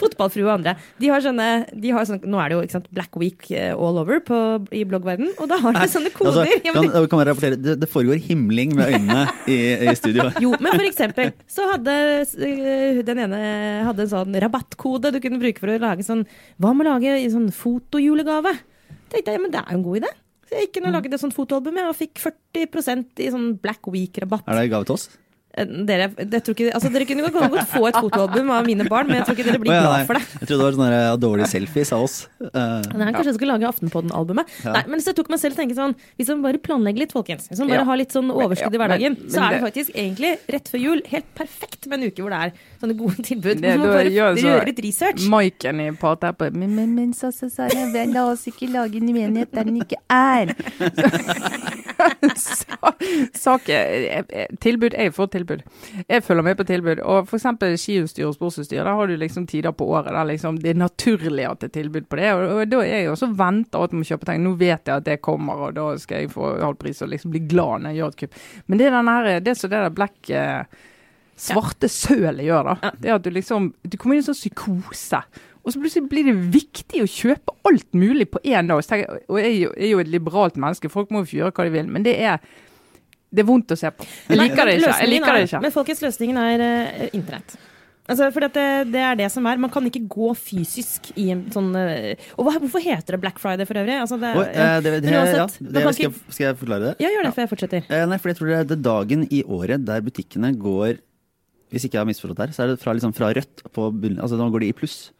Fotballfrue og andre. De har sånne, de har sånne Nå er det jo sant, Black Week eh, all over på, i bloggverden, og da har de sånne koder. Altså, Ja, men- kan kan rapportere, det, det foregår himling med øynene i, i studio. Jo, men for eksempel så hadde uh, den ene hadde en sånn rabattkode du kunne bruke for å lage sånn Hva med å lage en sånn fotojulegave? Tenkte jeg, ja, men det er jo en god idé. Jeg gikk inn og lagde et sånt fotoalbum og fikk 40% i sånn Black Week-rabatt. Er det gave til oss? Eh, Dere, jeg tror ikke, altså dere kunne godt få et fotoalbum av mine barn, men jeg tror ikke dere blir ja, glad for det. Jeg trodde det var sånne dårlige selfies av oss. Uh, Nei, kanskje jeg skulle lage Aftenpodden-albumet. Ja. Nei, men så tok meg selv tenke sånn Hvis man bare planlegger litt, folkens. Hvis man bare Ja. har litt sånn overskudd i Ja, men- hverdagen, men så er det faktisk egentlig rett før jul helt perfekt med en uke hvor det er sånne gode tilbud. Det- Så man da bare gjør så- gjøre litt research. Maiken i parteppet Men, men, men, så, sa, jeg, la oss ikke lage en menighet der den ikke er. Sa- Sak er eh, Tilbud. Jeg får tilbud. Jeg følger med på tilbud. Og f.eks. skiutstyr og sportsutstyr. Der har du liksom tider på året der liksom det er naturlig at det er tilbud på det. Og, og da er jeg også venter at man må kjøpe ting. Nå vet jeg at det kommer, og da skal jeg få halv pris og liksom bli glad når jeg gjør et kupp. Men det er den her, det som det der black eh, svarte sølet gjør, da. Det er at du liksom Du kommer inn i en sånn psykose. Og så plutselig blir det viktig å kjøpe alt mulig på én dag. Og jeg er jo et liberalt menneske, folk må jo få gjøre hva de vil. Men det er, det er vondt å se på. Jeg liker det ikke. Jeg liker det er- ikke. Men folkets løsningen er uh, internett. Altså, for det, det er det som er. Man kan ikke gå fysisk i en sånn eh, Og hva, hvorfor heter det Black Friday for øvrig? Altså, det, Oi, eh, det, det, uansett, ja, det, skal, ikke- skal jeg forklare det? Ja, gjør det før jeg fortsetter. Eh, nei, for jeg tror det er det dagen i året der butikkene går Hvis ikke jeg har misforstått her, så er det fra, liksom, fra rødt på bunnen. Altså nå går de i pluss.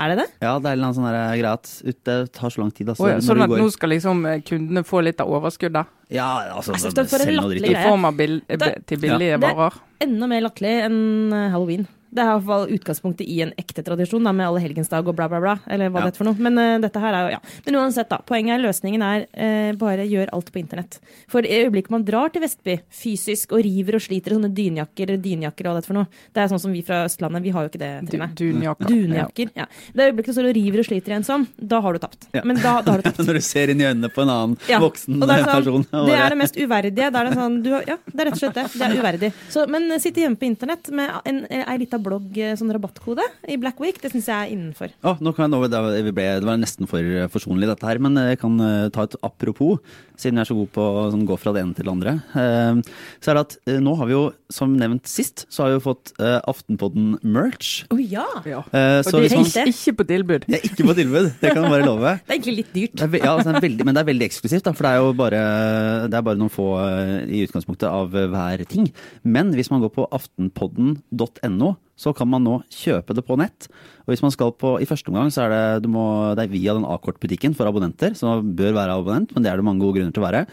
Er det det? Ja, det er en sånn greie at det tar så lang tid. Altså, oh, ja, sånn at går- nå skal liksom eh, kundene få litt av overskuddet? Ja, altså, Altså, det det, det, det. I form av bill til billige Det- er Enda mer latterlig enn eh, halloween. Det er i hvert fall utgangspunktet i en ekte tradisjon da, med allehelgensdag og bla, bla, bla. Eller hva Ja. det er for noe. Men uh, dette her er jo, ja. Men uansett, da. Poenget er løsningen er uh, bare gjør alt på internett. For i øyeblikket man drar til Vestby fysisk og river og sliter i sånne dynjakker, dynjakker og alt det for noe. Det er sånn som vi fra Østlandet, vi har jo ikke det, Trine. Dunjakker. Dunjakker. Ja. Det øyeblikket du står og river og sliter i en sånn, da har du tapt. Ja. Men da, da har du tapt. Når du ser inn i øynene på en annen Ja, voksen det er, person. sånn, det er det mest uverdige. Da er det, sånn, du, ja, det er rett og slett det. Det er uverdig. Så, men eh, sitte hjemme på internett med ei lita blogg, eh, sånn rabattkode, i Black Week, det syns jeg er innenfor. Oh, nå kan jeg, nå, det, ble, det var nesten for forsonlig dette her, men jeg kan eh, ta et apropos, siden jeg er så god på å sånn, gå fra det ene til det andre. Eh, så er det at eh, nå har vi jo, som nevnt sist, så har vi jo fått eh, Aftenpodden-merch. Å ja! Ja. Eh, Og det er man ikke på tilbud. Det er ikke på tilbud, det kan jeg bare love. Det er egentlig litt dyrt. Det er, ja, altså, det er veldig, men det er veldig eksklusivt, da, for det er jo bare, det er bare noen få eh, i utgangspunktet av eh, hver ting. Men hvis man går på aftenpodden.no, så kan man nå kjøpe det på nett. Og hvis man skal på, I første omgang så er det, du må, det er via den A-kortbutikken for abonnenter, så man bør være abonnent, men det er det mange gode grunner til å være.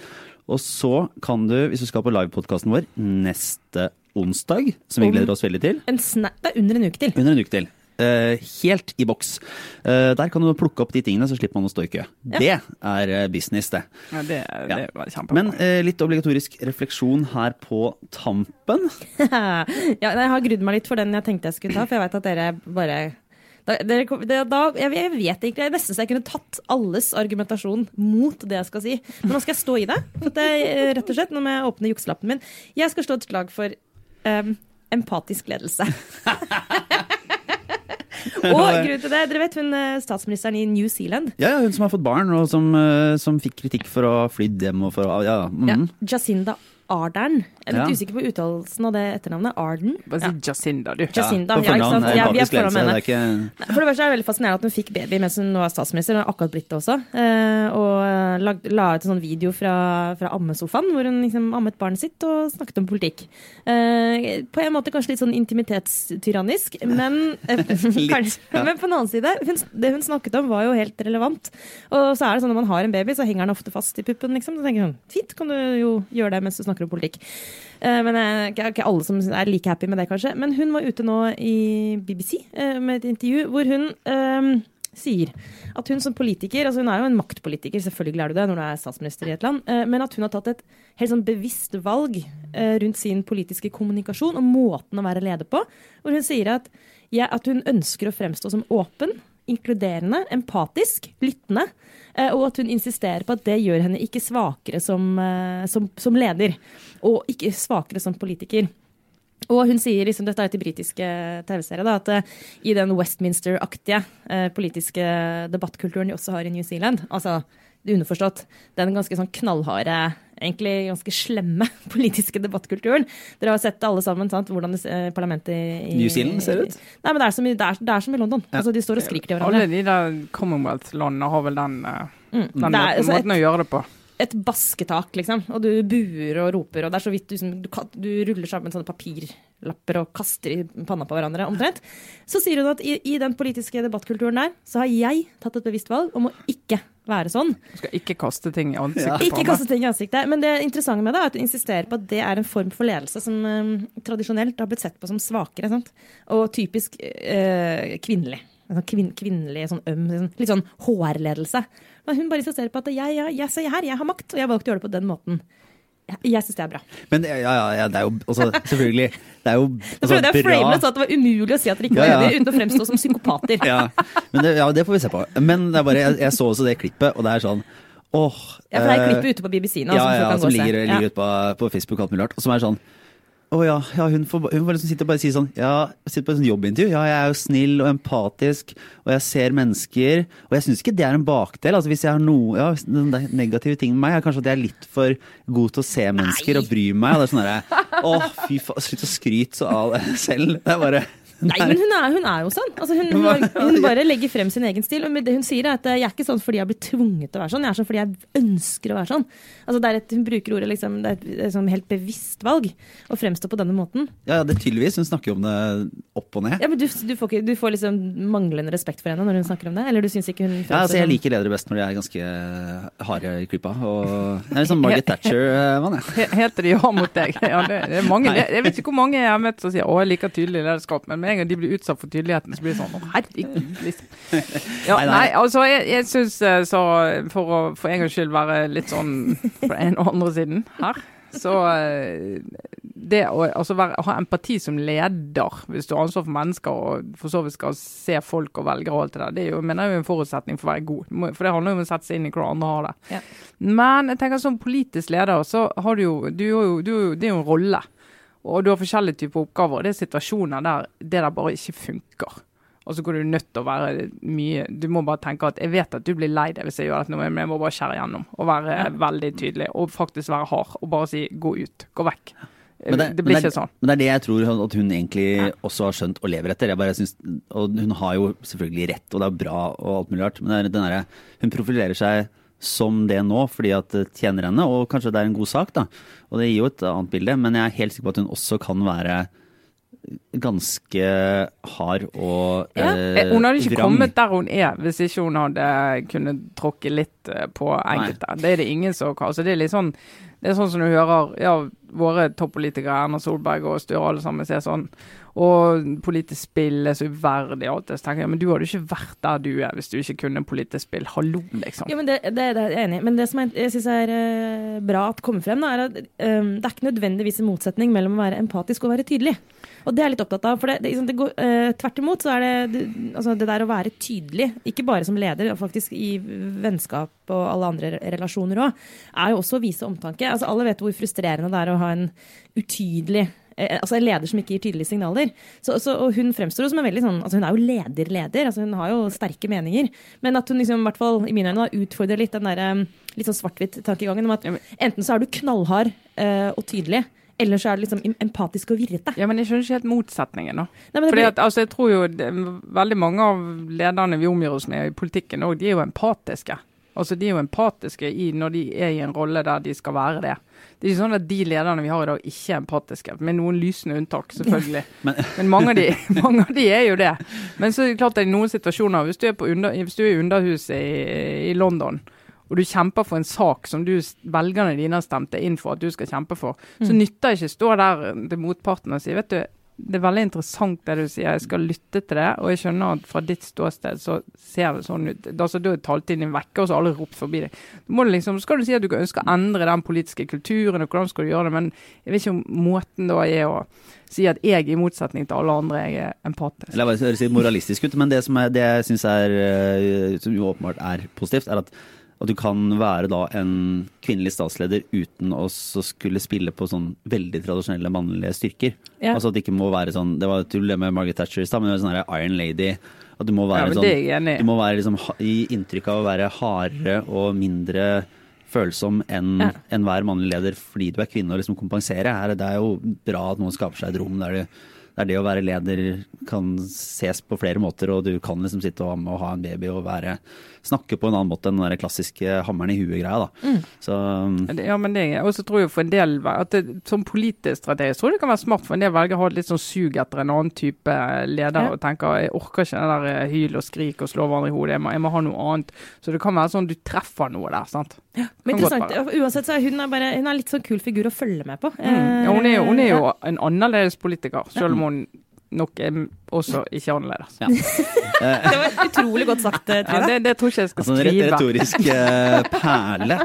Og så kan du, hvis du skal på livepodkasten vår neste onsdag, som vi gleder oss veldig til, En det er under en uke til. under en uke til. Eh, helt i boks. Eh, der kan du plukke opp de tingene, så slipper man å stå i kø. Det er eh, business, det. Ja, det, det var kjempebra. Men litt obligatorisk refleksjon her på tampen. ja, jeg har grudd meg litt for den jeg tenkte jeg skulle ta, for jeg vet at dere bare da, det, da, jeg, jeg vet egentlig, jeg nesten så jeg kunne tatt alles argumentasjon mot det jeg skal si. Men nå skal jeg stå i det. For det, er, rett og slett, Nå må jeg åpne jukselappen min. Jeg skal slå et slag for um, empatisk ledelse. Og grunnen til det, dere vet hun eh, statsministeren i New Zealand? Ja, ja, hun som har fått barn, og som, eh, som fikk kritikk for å ha flydd hjem og for å Ja, mm. Ja, Jacinda Ardern. Jeg er litt Ja. usikker på uttalelsen av det etternavnet. Arden. Bare si Jacinda, du. Jacinda. Ja, ikke sant? Ja, vi er foran henne. det ikke For det første er det veldig fascinerende at hun fikk baby mens hun nå er statsminister. Hun har akkurat blitt det også. Eh, og lag, la ut en sånn video fra, fra ammesofaen hvor hun liksom ammet barnet sitt og snakket om politikk. Eh, på en måte kanskje litt sånn intimitetstyrannisk, men, eh, ja. men på den annen side, hun, det hun snakket om var jo helt relevant. Og så er det sånn når man har en baby, så henger den ofte fast i puppen, liksom. Så tenker jeg sånn, fint, kan du jo gjøre det mens du snakker om politikk. Eh, Men det ikke ikke alle som er like happy med det, kanskje. Men hun var ute nå i BBC eh, med et intervju hvor hun um, sier at hun som politiker altså Hun er jo en maktpolitiker, selvfølgelig er du det når du er statsminister i et land. eh, Men at hun har tatt et helt sånn bevisst valg eh, rundt sin politiske kommunikasjon og måten å være leder på. Hvor hun sier at, ja, at hun ønsker å fremstå som åpen, inkluderende, empatisk, lyttende. Eh, Og at hun insisterer på at det gjør henne ikke svakere som, eh, som, som leder. Og ikke svakere som politiker. Og hun sier, liksom, dette er til britiske TV-serier, at eh, i den Westminster-aktige eh, politiske debattkulturen de også har i New Zealand, altså er underforstått, den ganske sånn knallharde, egentlig ganske slemme politiske debattkulturen. Dere har sett alle sammen sant, hvordan det, eh, parlamentet i New Zealand ser ut? Nei, men det er som i, det er, det er som i London. Altså, de står og skriker til hverandre. Alle de der Commonwealth-landene har vel den, eh, Mm. den er- måten, altså, et- å gjøre det på. et basketak, liksom, og du buer og roper, og det er så vidt du, du, du ruller sammen sånne papirlapper og kaster i panna på hverandre, omtrent, så sier hun at i, i den politiske debattkulturen der, så har jeg tatt et bevisst valg om å ikke være sånn. Du skal ikke kaste ting i ansiktet på Ikke kaste ting i ansiktet. Men det interessante med det er at du insisterer på at det er en form for ledelse som eh, tradisjonelt har blitt sett på som svakere. Sant? Og typisk eh, kvinnelig. Sånn kvinn, kvinnelig, sånn øm, sånn, litt sånn HR-ledelse. Hun bare insisterer på at jeg, jeg, jeg, jeg, her, jeg har makt, og jeg har valgt å gjøre det på den måten. Jeg, syns det er bra. Men ja, ja, ja, det er jo også selvfølgelig Det er jo altså, prøvde jeg å frame det sånn at det var umulig å si at dere ikke var Ja, uten å fremstå som psykopater. ja, men det, ja, det får vi se på. Men det er bare, jeg, jeg så også det klippet, og det er sånn åh Ja, for det er eh, klippet ute på BBC nå. Ja, som ja, som ligger, Ja. ligger ute på, på Facebook og alt mulig rart. Og som er sånn Å ja, ja hun, får, hun får liksom sitte og bare si sånn Ja, sitte på et sånt jobbintervju. Ja, jeg er jo snill og empatisk, og jeg ser mennesker. Og jeg syns ikke det er en bakdel. Altså Hvis jeg har noe ja, negative ting med meg, er kanskje at jeg er litt for god til å se mennesker og bry meg. Og det er sånn derre Å, fy faen, slutt å skryte så av deg selv. Det er bare Nei, men hun er, hun er jo sånn. Altså, hun, hun, hun bare legger frem sin egen stil. Men det hun sier er at jeg er ikke sånn fordi jeg blir tvunget til å være sånn, jeg er sånn fordi jeg ønsker å være sånn. Altså, det et, hun bruker ordet liksom, det er et, et sånn helt bevisst valg å fremstå på denne måten. Ja, det er tydeligvis. Hun snakker om det opp og ned. Ja, men du, du, får, ikke, du får liksom manglende respekt for henne når hun snakker om det? Eller du syns ikke hun Ja, altså Jeg liker ledere best når de er ganske harde i klypa. Og jeg er sånn Margaret Thatcher-mann, jeg. He- Heter de ja mot deg? Ja, det, det er mange, jeg vet ikke hvor mange jeg har møtt som sier å, jeg liker tydelig lederskap, men med en gang de blir utsatt for tydeligheten, så blir det sånn å, herregud, liksom. Ja, Nei, altså, jeg, jeg syns så for å for en gangs skyld være litt sånn på den ene og andre siden her, så eh, det å altså være, ha empati som leder, hvis du har ansvar for mennesker og for så vidt skal se folk og velgere og alt det der, det er jo, mener jeg er en forutsetning for å være god. For det handler jo om å sette seg inn i hvordan andre har det. Ja. Men jeg tenker som politisk leder, så har du jo, du, du, det er jo en rolle. Og du har forskjellige typer oppgaver. og Det er situasjoner der det der bare ikke funker. Og så går du nødt til å være mye Du må bare tenke at jeg vet at du blir lei deg hvis jeg gjør dette nå, men jeg må bare skjære gjennom Og være veldig tydelig. Og faktisk være hard. Og bare si gå ut. Gå vekk. Men det, det blir er- ikke sånn. Men det er det jeg tror at hun egentlig også har skjønt og lever etter. Synes, og hun har jo selvfølgelig rett, og det er bra og alt mulig rart, men det er den derre Hun profilerer seg som det nå fordi at det tjener henne, og kanskje det er en god sak, da. Og det gir jo et annet bilde, men jeg er helt sikker på at hun også kan være ganske hard og Ja. eh, Eh, Hun hadde ikke vrang. kommet der hun er hvis ikke hun hadde kunnet tråkke litt eh, på enkelte. Det er det ingen som kan. Altså, det er litt sånn det er sånn som du hører ja, våre toppolitikere, Erna Solberg og Støre alle sammen, sier sånn og politisk spill er så uverdig og alt det. Så tenker jeg, men du hadde ikke vært der du er hvis du ikke kunne politisk spill. Hallo, liksom. Jo, men det, det, det er jeg enig i. Men det som jeg, jeg syns er uh, bra at kommer frem, da, er at um, det er ikke nødvendigvis en motsetning mellom å være empatisk og være tydelig. Og det er jeg litt opptatt av. For det, det, liksom, det går, uh, tvert imot så er det, det altså det der å være tydelig, ikke bare som leder, faktisk i vennskap og alle andre relasjoner òg, er jo også å vise omtanke. Altså Alle vet hvor frustrerende det er å ha en utydelig eh, Altså en leder som ikke gir tydelige signaler. Så, så, og hun fremstår jo som en veldig sånn altså Hun er jo leder-leder, altså hun har jo sterke meninger. Men at hun liksom, i hvert fall i mine øyne utfordrer litt den der, eh, litt sånn svart-hvitt-tankegangen om at enten så er du knallhard eh, og tydelig, eller så er du liksom empatisk og virrete. Ja, men jeg skjønner ikke helt motsetningen, da. Nei, Fordi blir- at, altså, jeg tror jo det, Veldig mange av lederne vi omgir oss med i politikken, òg, de er jo empatiske. Altså, De er jo empatiske i, når de er i en rolle der de skal være det. Det er ikke sånn at de lederne vi har i dag, ikke er empatiske, med noen lysende unntak, selvfølgelig. Men- Men mange av, de, mange av de er jo det. Men så er det klart at i noen situasjoner, hvis du er, på under, hvis du er i Underhuset i, i London, og du kjemper for en sak som du, velgerne dine har stemt deg inn for at du skal kjempe for, så nytter det ikke å stå der til motparten og si vet du, det er veldig interessant det du sier, jeg skal lytte til det. Og jeg skjønner at fra ditt ståsted så ser det sånn ut. Altså, Da er taletiden din vekke, og så har alle ropt forbi deg. Du må liksom, så skal du si at du ønsker å endre den politiske kulturen, og hvordan skal du gjøre det, men jeg vet ikke om måten da er å si at jeg, i motsetning til alle andre, jeg er empatisk. Jeg bare si moralistisk ut, men det som er, det jeg syns er eh, Som jo åpenbart er positivt, er at, at du kan være da en kvinnelig statsleder uten å skulle spille på sånn veldig tradisjonelle mannlige styrker. Ja. Altså at det ikke må være sånn Det var tull det med Margaret Thatcher i stad, men det var sånn her Iron Lady. At du må være ja, sånn. Du må være liksom gi inntrykk av å være hardere og mindre følsom enn Ja. enhver mannlig leder fordi du er kvinne og liksom kompensere. Her, det er jo bra at noen skaper seg et rom der, det, der det å være leder kan ses på flere måter, og du kan liksom sitte og, og ha en baby og være, snakke på en annen måte enn den der klassiske hammeren i huet-greia. da. Mm. Så Ja, men det Og så tror jeg for en del at det, som politisk strategi tror jeg det kan være smart for en del velgere å ha litt sånn sug etter en annen type leder Ja. og tenker jeg orker ikke det der eh, hyl og skrik og slå hverandre i hodet, jeg må, jeg må ha noe annet. Så det kan være sånn du treffer noe der, sant. Ja, Men interessant. Uansett så er hun, er bare, hun er litt sånn kul figur å følge med på. Mm. Ja, hun, er jo, hun er Eh, jo en annerledes politiker, selv om hun nok er også ikke annerledes. ja. Det var utrolig godt sagt, Trine. Ja, det, det tror ikke jeg skal Altså en re- skrive. retorisk uh, perle.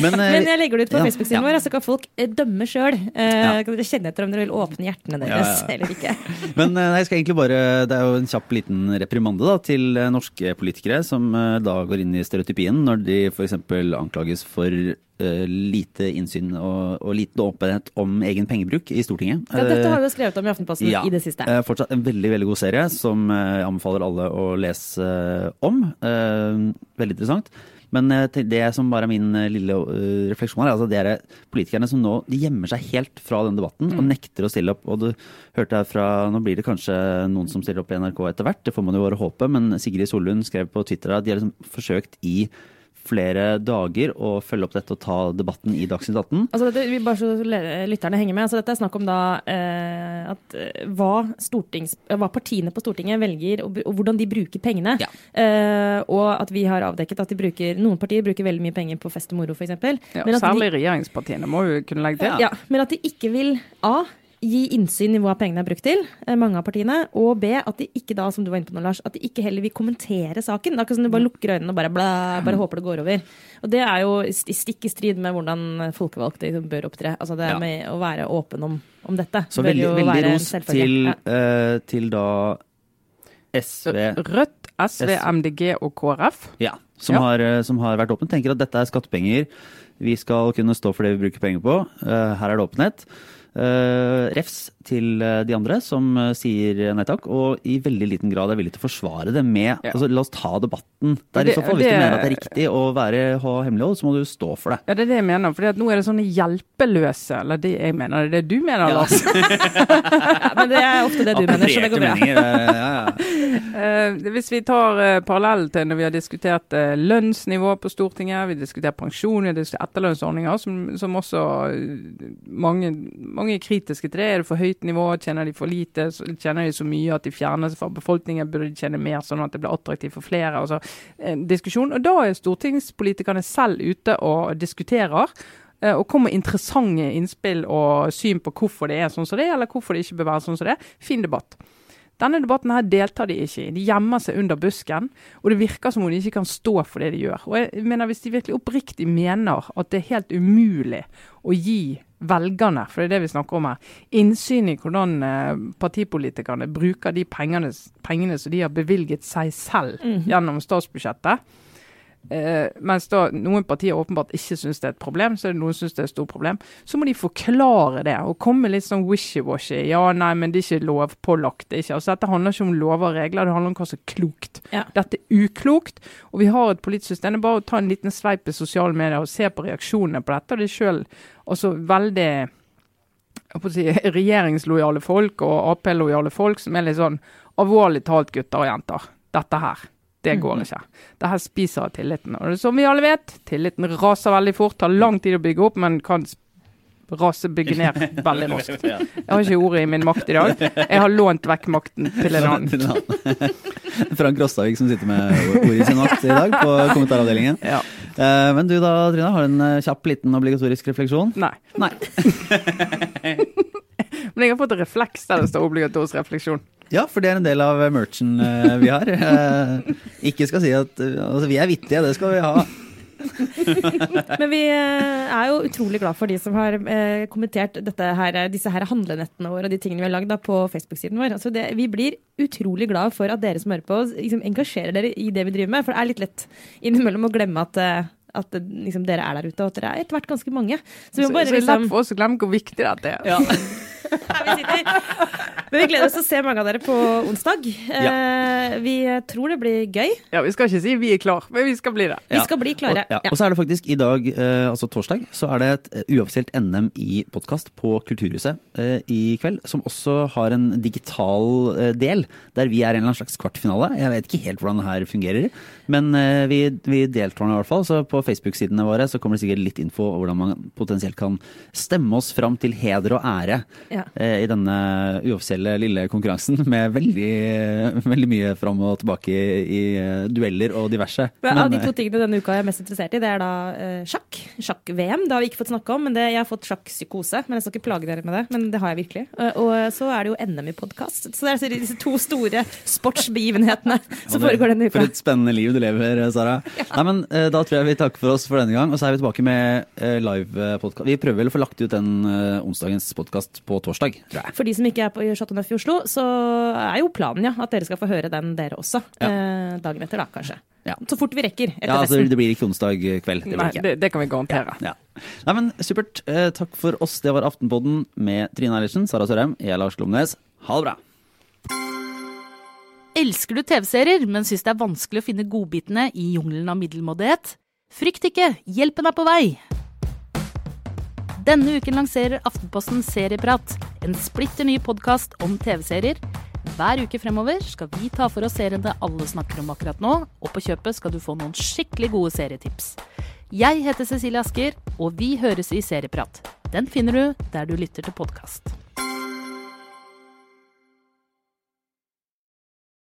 Men, uh, Men jeg legger det ut på ja, Facebook-siden ja. vår, så kan folk eh, dømme sjøl. Ja. Kan dere kjenne etter om dere vil åpne hjertene deres ja, ja. eller ikke. Men jeg skal egentlig bare, det er jo en kjapp liten reprimande da, til norske politikere som da går inn i stereotypien når de f.eks. anklages for lite innsyn og, og liten åpenhet om egen pengebruk i Stortinget. Ja, dette har vi jo skrevet om i Aftenposten ja. i det siste. Fortsatt en veldig veldig god serie som eh, jeg anbefaler alle å lese eh, om. Eh, veldig interessant. Men det som bare er min lille refleksjon her, altså det er politikerne som nå de gjemmer seg helt fra den debatten og nekter å stille opp. Og du hørte her fra, Nå blir det kanskje noen som stiller opp i NRK etter hvert, det får man jo bare håpe, men Sigrid Sollund skrev på Twitter at de har liksom forsøkt i flere dager å følge opp dette og ta debatten i Dagsnytt 18. Altså dette, vi bare så lytterne henger med. Altså dette er snakk om da eh, at, eh, hva, eh, hva partiene på Stortinget velger, og, og hvordan de bruker pengene. Ja. Eh, og at vi har avdekket at de bruker, noen partier bruker veldig mye penger på fest og moro, f.eks. Ja, særlig regjeringspartiene må jo kunne legge til. Ja, men at de ikke vil A. Gi innsyn i hva pengene er brukt til, eh, mange av partiene. Og B. At de ikke da, som du var inne på nå, Lars, at de ikke heller vil kommentere saken. Det er akkurat som du bare lukker øynene og bare, bla, bare håper det går over. Og det er jo sti- stikk i strid med hvordan folkevalgte liksom bør opptre. Altså det Ja. med å være åpen om, om dette. Så bør veldig, jo veldig være ros til, Ja. eh, til da SV Rødt, SV, MDG og KrF. Ja, som, Ja. Har, eh, som har vært åpen, tenker at dette er skattepenger. Vi skal kunne stå for det vi bruker penger på. Eh, her er det åpenhet. Eh, refs til eh, de andre som eh, sier nei takk, og i veldig liten grad er villig til å forsvare det med Ja. altså, La oss ta debatten. Det er Det- i så fall Hvis det- du mener at det er riktig å være, ha hemmelighold, så må du stå for det. Ja, det er det jeg mener. For nå er det sånne hjelpeløse Eller det jeg mener, det er det du mener, Ja. Lars. Ja, men det er ofte det du mener, så det går bra. eh. Eh, hvis vi tar uh, parallell til når vi har diskutert eh, lønnsnivå på Stortinget, vi har diskutert pensjon, vi har diskutert etterlønnsordninger, som, som også eh, mange, mange er kritiske til det. Er det for høyt nivå? Tjener de for lite? Tjener de så mye at de fjernes fra befolkningen? Burde de tjene mer, sånn at det blir attraktivt for flere? Altså, en diskusjon. Og da er stortingspolitikerne selv ute og diskuterer. eh, Og kommer med interessante innspill og syn på hvorfor det er sånn som det er, eller hvorfor det ikke bør være sånn som det er. Fin debatt. Denne debatten her deltar de ikke i. De gjemmer seg under busken. Og det virker som om de ikke kan stå for det de gjør. Og jeg mener Hvis de virkelig oppriktig mener at det er helt umulig å gi velgerne, for det er det vi snakker om her, innsyn i hvordan eh, partipolitikerne bruker de pengene, pengene som de har bevilget seg selv Mhm. gjennom statsbudsjettet, Uh, mens da noen partier åpenbart ikke syns det er et problem, så er det noen syns det er et stort problem. Så må de forklare det og komme litt sånn wishy-washy. Ja, nei, men det er ikke lovpålagt. Det ikke. Altså, dette handler ikke om lover og regler, det handler om hva som er klokt. Ja. Dette er uklokt, og vi har et politisk system. Det er bare å ta en liten sveip i sosiale medier og se på reaksjonene på dette. Og det sjøl også veldig si, regjeringslojale folk og Ap-lojale folk som er litt sånn alvorlig talt, gutter og jenter. Dette her. Det går ikke. Det her spiser av tilliten. Og det som vi alle vet, tilliten raser veldig fort. Tar lang tid å bygge opp, men kan s- rase bygge ned veldig raskt. Jeg har ikke ordet i min makt i dag. Jeg har lånt vekk makten til en annen. Frank Rostavik som sitter med ordet i sin makt i dag på kommentaravdelingen. Ja. Eh, Men du da, Trine, har du en eh, kjapp, liten obligatorisk refleksjon? Nei. Nei. Men jeg har fått refleks der det står obligatorisk refleksjon. Ja, for det er en del av merchen eh, vi har. Ikke skal si at Altså, vi er vittige, det skal vi ha. Men vi eh, er jo utrolig glad for de som har eh, kommentert dette her, disse her handlenettene våre og de tingene vi har lagd på Facebook-siden vår. Altså det, vi blir utrolig glad for at dere som hører på oss, liksom engasjerer dere i det vi driver med. For det er litt lett innimellom å glemme at, eh, at eh, liksom, dere er der ute, og at dere er etter hvert ganske mange. Så vi Så, må bare så det er liksom for oss å glemme hvor viktig det er. Her vi sitter. Men vi gleder oss til å se mange av dere på onsdag. Eh, Vi tror det blir gøy. Ja, Vi skal ikke si vi er klar, men vi skal bli det. Vi skal bli klare. Og, ja. Ja. og så er det faktisk i dag, eh, altså torsdag, så er det et eh, uoffisielt NM i podkast på Kulturhuset eh, i kveld. Som også har en digital del, der vi er i en eller annen slags kvartfinale. Jeg vet ikke helt hvordan det her fungerer, men vi, vi deltar nå i hvert fall. Så på Facebook-sidene våre så kommer det sikkert litt info om hvordan man potensielt kan stemme oss fram til heder og ære Ja. Eh, i denne uoffisielle lille konkurransen med veldig, veldig mye fram og tilbake i, eh, dueller og diverse. Men av de to eh, tingene denne uka jeg er mest interessert i, det er da uh, sjakk. Sjakk-VM. Det har vi ikke fått snakke om, men det, jeg har fått sjakkpsykose. Men jeg skal ikke plage dere med det, men det har jeg virkelig. Uh, og så er det jo NM i podkast. Så det er disse to store sportsbegivenhetene som det- foregår denne uka. For et spennende liv du lever, Sara. Nei, men uh, Da tror jeg vi takker for oss for denne gang, og så er vi tilbake med eh, live podkast. Vi prøver vel å få lagt ut den eh, onsdagens podkast på torsdag, tror jeg. For de som ikke er på Chateau Neuf i Oslo, så er jo planen ja, at dere skal få høre den dere også. Eh, dagen etter, da, kanskje. Ja. Så fort vi rekker etter Ja, altså. Det blir ikke onsdag kveld. Det Nei, ikke. det, det kan vi garantere. Ja. Nei, men Supert. Eh, takk for oss. Det var Aftenpodden med Trine Eilertsen, Sara Sørheim, jeg er Lars Glomnes. Ha det bra. Elsker du TV-serier, men syns det er vanskelig å finne godbitene i jungelen av middelmådighet? Frykt ikke, hjelpen er på vei! Denne uken lanserer Aftenposten Serieprat, en splitter ny podkast om TV-serier. Hver uke fremover skal vi ta for oss seriene alle snakker om akkurat nå, og på kjøpet skal du få noen skikkelig gode serietips. Jeg heter Cecilie Asker, og vi høres i Serieprat. Den finner du der du lytter til podkast.